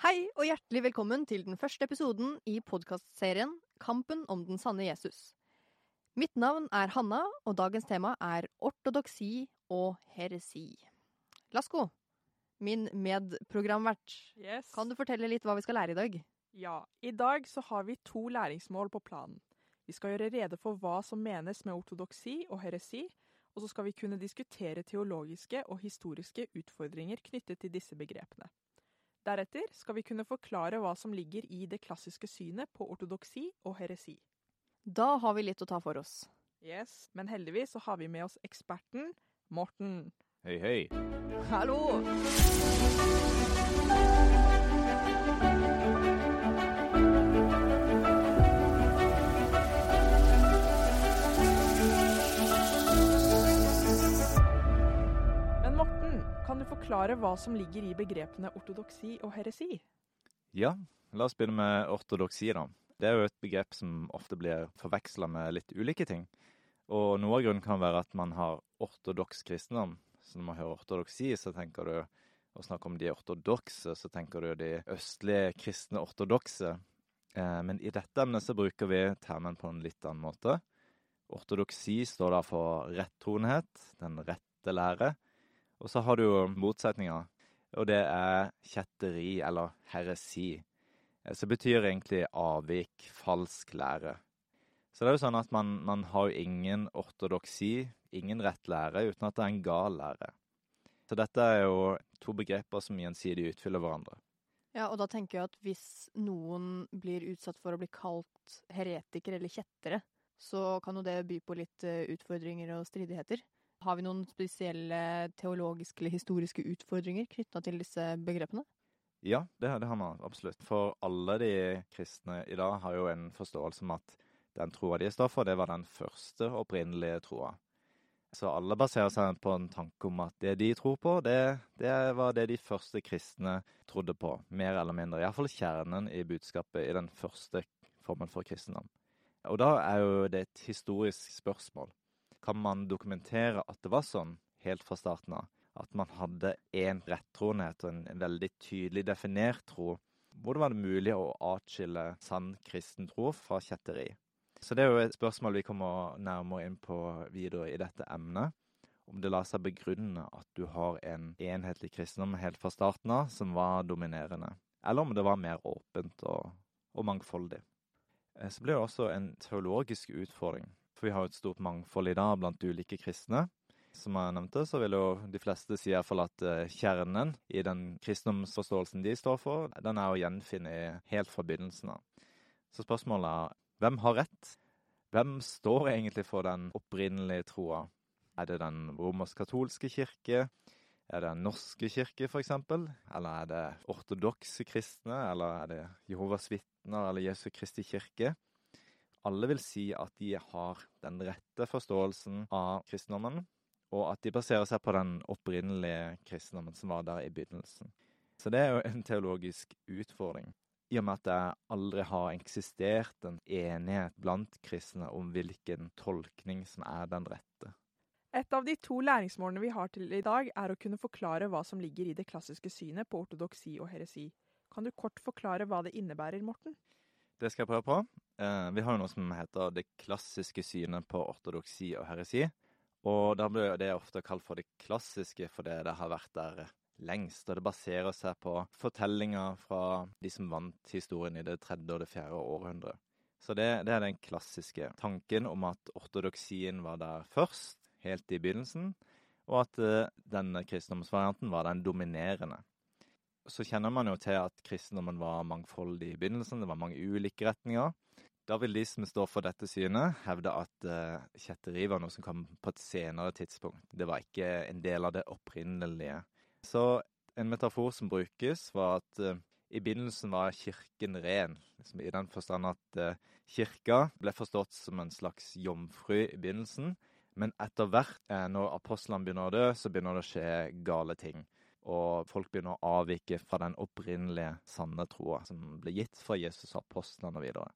Hei og hjertelig velkommen til den første episoden i podkastserien Kampen om den sanne Jesus. Mitt navn er Hanna, og dagens tema er ortodoksi og heresi. Lasko, min medprogramvert, Yes. kan du fortelle litt hva vi skal lære i dag? Ja, i dag så har vi to læringsmål på planen. Vi skal gjøre rede for hva som menes med ortodoksi og heresi, og så skal vi kunne diskutere teologiske og historiske utfordringer knyttet til disse begrepene. Deretter skal vi kunne forklare hva som ligger i det klassiske synet på ortodoksi og heresi. Da har vi litt å ta for oss. Yes, Men heldigvis så har vi med oss eksperten Morten. Hei, hei. Hallo! Morten, kan du forklare hva som ligger i begrepene ortodoksi og heresi? Ja, la oss begynne med ortodoksi, da. Det er jo et begrep som ofte blir forveksla med litt ulike ting. Og noe av grunnen kan være at man har ortodoks kristendom. Så når man hører ortodoksi, så tenker du å snakke om de ortodokse, så tenker du de østlige kristne ortodokse. Eh, men i dette emnet så bruker vi termen på en litt annen måte. Ortodoksi står da for rettroenhet, den rette lære. Og så har du jo motsetninga, og det er kjetteri eller heresi. Som betyr egentlig avvik, falsk lære. Så det er jo sånn at man, man har jo ingen ortodoksi, ingen rett lære, uten at det er en gal lære. Så dette er jo to begreper som gjensidig utfyller hverandre. Ja, og da tenker jeg at hvis noen blir utsatt for å bli kalt heretiker eller kjettere, så kan jo det by på litt eh, utfordringer og stridigheter. Har vi noen spesielle teologiske eller historiske utfordringer knytta til disse begrepene? Ja, det, det har man absolutt. For alle de kristne i dag har jo en forståelse om at den troa de står for, det var den første opprinnelige troa. Så alle baserer seg på en tanke om at det de tror på, det, det var det de første kristne trodde på, mer eller mindre. Iallfall kjernen i budskapet i den første formen for kristendom. Og da er jo det et historisk spørsmål. Kan man dokumentere at det var sånn helt fra starten av? At man hadde én rettroenhet og en veldig tydelig definert tro? Hvordan var det mulig å atskille sann kristen tro fra kjetteri? Så det er jo et spørsmål vi kommer nærmere inn på videre i dette emnet. Om det lar seg begrunne at du har en enhetlig kristendom helt fra starten av som var dominerende. Eller om det var mer åpent og, og mangfoldig. Eh, Så blir det også en teologisk utfordring. For vi har jo et stort mangfold i dag blant ulike kristne. Som jeg nevnte, så vil jo de fleste si i hvert fall at eh, kjernen i den kristendomsforståelsen de står for, den er å gjenfinne helt fra begynnelsen av. Så spørsmålet er hvem har rett? Hvem står egentlig for den opprinnelige troa? Er det den romersk-katolske kirke? Er det den norske kirke, eksempel? Eller er det ortodokse kristne? Eller er det Jehovas vitner eller Jesu Kristi kirke? Alle vil si at de har den rette forståelsen av kristendommen, og at de baserer seg på den opprinnelige kristendommen som var der i begynnelsen. Så det er jo en teologisk utfordring. I og med at det aldri har eksistert en enighet blant kristne om hvilken tolkning som er den rette. Et av de to læringsmålene vi har til i dag, er å kunne forklare hva som ligger i det klassiske synet på ortodoksi og heresi. Kan du kort forklare hva det innebærer, Morten? Det skal jeg prøve på. Eh, vi har jo noe som heter det klassiske synet på ortodoksi og heresi. Og da blir det ofte kalt for det klassiske fordi det har vært der lengst. Og det baserer seg på fortellinger fra de som vant historien i det tredje og det fjerde århundret. Så det, det er den klassiske tanken om at ortodoksien var der først, helt i begynnelsen, og at eh, denne kristendomsvarianten var den dominerende. Så kjenner man jo til at kristendommen var mangfoldig i begynnelsen, det var mange ulike retninger. Da vil de som står for dette synet, hevde at uh, kjetteri var noe som kom på et senere tidspunkt. Det var ikke en del av det opprinnelige. Så en metafor som brukes, var at uh, i begynnelsen var kirken ren, liksom i den forstand at uh, kirka ble forstått som en slags jomfru i begynnelsen. Men etter hvert, eh, når apostlene begynner å dø, så begynner det å skje gale ting. Og folk begynner å avvike fra den opprinnelige sanne troa som ble gitt fra Jesus og apostlene og videre.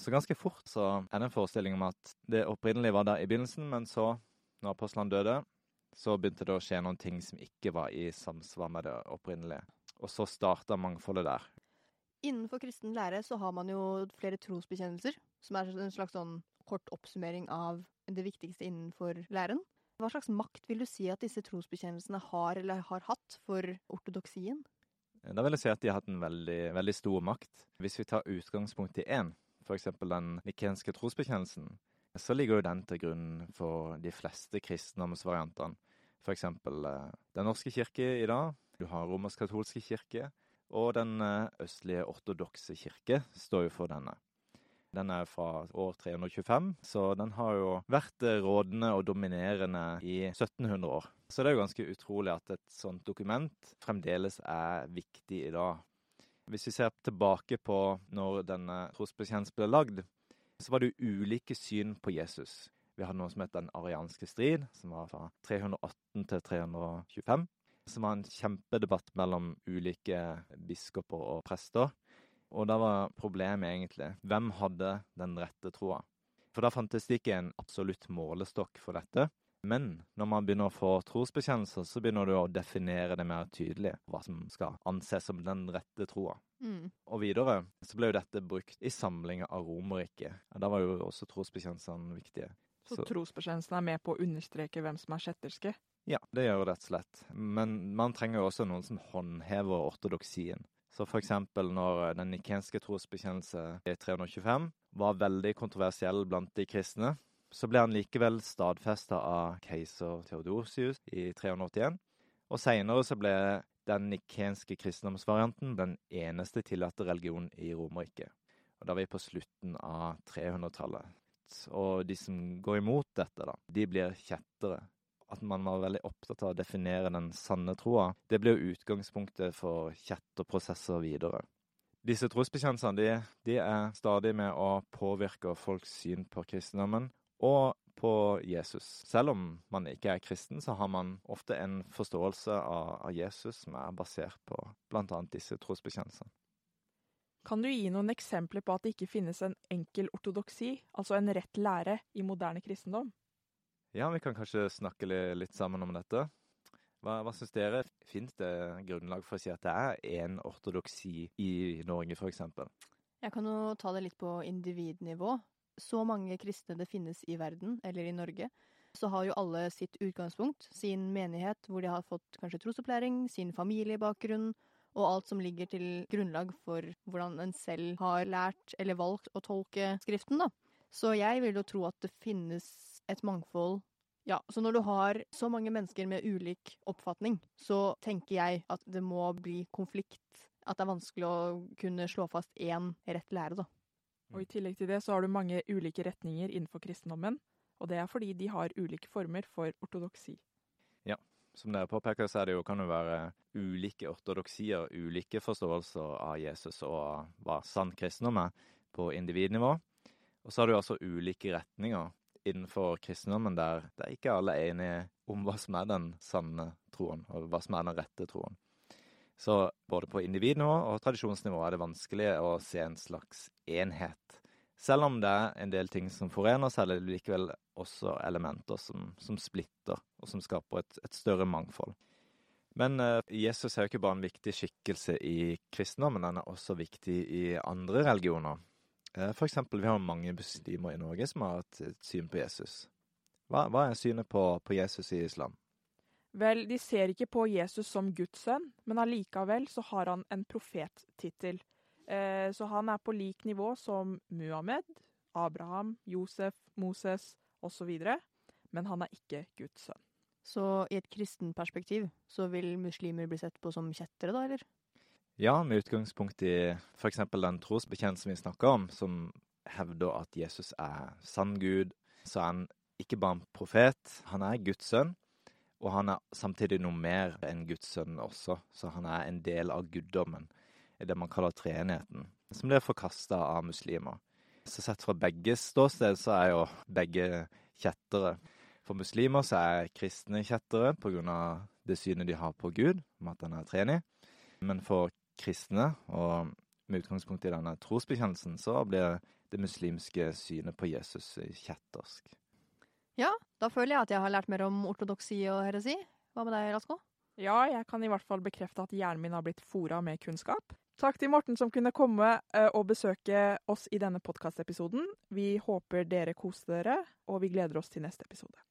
Så ganske fort så er det en forestilling om at det opprinnelige var der i begynnelsen, men så, når apostlene døde, så begynte det å skje noen ting som ikke var i samsvar med det opprinnelige. Og så starta mangfoldet der. Innenfor kristen lære så har man jo flere trosbekjennelser, som er en slags sånn kort oppsummering av det viktigste innenfor læren. Hva slags makt vil du si at disse trosbekjennelsene har eller har hatt for ortodoksien? Da vil jeg si at de har hatt en veldig, veldig stor makt. Hvis vi tar utgangspunkt i én, f.eks. den nikenske trosbekjennelsen, så ligger jo den til grunn for de fleste kristendomsvariantene. F.eks. Eh, Den norske kirke i dag, du har romersk-katolske kirke, og den eh, østlige ortodokse kirke står jo for denne. Den er fra år 325, så den har jo vært eh, rådende og dominerende i 1700 år. Så det er jo ganske utrolig at et sånt dokument fremdeles er viktig i dag. Hvis vi ser tilbake på når denne trosbekjennelsen ble lagd, så var det jo ulike syn på Jesus. Vi hadde noe som het Den arianske strid, som var fra 318 til 325. Som var en kjempedebatt mellom ulike biskoper og prester. Og da var problemet egentlig hvem hadde den rette troa? For da fantes det ikke en absolutt målestokk for dette. Men når man begynner å få trosbekjennelser, så begynner du å definere det mer tydelig, hva som skal anses som den rette troa. Mm. Og videre så ble jo dette brukt i samlinger av Romerriket. Da var jo også trosbekjennelsene viktige. Så, Så- trosbekjennelsen er med på å understreke hvem som er kjetterske. Ja, det gjør det rett og slett. Men man trenger jo også noen som håndhever ortodoksien. Så for eksempel når den nikenske trosbekjennelse i 325 var veldig kontroversiell blant de kristne, så ble han likevel stadfesta av keiser Theodosius i 381. Og seinere så ble den nikenske kristendomsvarianten den eneste tillatte religionen i Romerriket. Og da er vi på slutten av 300-tallet. Og de som går imot dette, da, de blir kjettere at man var veldig opptatt av å definere den sanne troa, det ble jo utgangspunktet for kjetterprosesser videre. Disse trosbekjennelsene de, de er stadig med å påvirke folks syn på kristendommen og på Jesus. Selv om man ikke er kristen, så har man ofte en forståelse av Jesus som er basert på bl.a. disse trosbekjennelsene. Kan du gi noen eksempler på at det ikke finnes en enkel ortodoksi, altså en rett lære, i moderne kristendom? Ja, vi kan kanskje snakke litt sammen om dette. Hva, hva syns dere? Fins det grunnlag for å si at det er én ortodoksi i Norge, f.eks.? Jeg kan jo ta det litt på individnivå. Så mange kristne det finnes i verden, eller i Norge, så har jo alle sitt utgangspunkt, sin menighet hvor de har fått kanskje trosopplæring, sin familiebakgrunn, og alt som ligger til grunnlag for hvordan en selv har lært eller valgt å tolke Skriften, da. Så jeg vil jo tro at det finnes et mangfold. Ja, så når du har så mange mennesker med ulik oppfatning, så tenker jeg at det må bli konflikt. At det er vanskelig å kunne slå fast én rett lære, da. Og I tillegg til det så har du mange ulike retninger innenfor kristendommen, og det er fordi de har ulike former for ortodoksi. Som dere påpeker, så er det jo, kan det være ulike ortodoksier, ulike forståelser av Jesus og hva sann kristendom er, på individnivå. Og så har du altså ulike retninger innenfor kristendommen der, der ikke alle er enige om hva som er den sanne troen, og hva som er den rette troen. Så både på individnivå og tradisjonsnivå er det vanskelig å se en slags enhet. Selv om det er en del ting som forener, så er det likevel også elementer som, som splitter, og som skaper et, et større mangfold. Men eh, Jesus er jo ikke bare en viktig skikkelse i kristendommen, han er også viktig i andre religioner. Eh, for eksempel, vi har mange muslimer i Norge som har et, et syn på Jesus. Hva, hva er synet på, på Jesus i islam? Vel, de ser ikke på Jesus som Guds sønn, men allikevel så har han en profettittel. Eh, så han er på lik nivå som Muhammed, Abraham, Josef, Moses osv., men han er ikke Guds sønn. Så i et kristen perspektiv så vil muslimer bli sett på som kjettere, da, eller? Ja, med utgangspunkt i f.eks. den trosbekjennelsen vi snakker om, som hevder at Jesus er sann Gud, så er han ikke bare en profet, han er Guds sønn. Og han er samtidig noe mer enn Guds sønn også, så han er en del av guddommen, det man kaller treenigheten, som blir forkasta av muslimer. Så sett fra begges ståsted så er jo begge kjettere. For muslimer så er kristne kjettere av det synet de har på Gud, om at han er treenig. Men for kristne, og med utgangspunkt i denne trosbekjennelsen, så blir det muslimske synet på Jesus kjettersk. Ja, da føler jeg at jeg har lært mer om ortodoksi og heresi. Hva med deg, Rasko? Ja, jeg kan i hvert fall bekrefte at hjernen min har blitt fora med kunnskap. Takk til Morten som kunne komme eh, og besøke oss i denne podkastepisoden. Vi håper dere koste dere, og vi gleder oss til neste episode.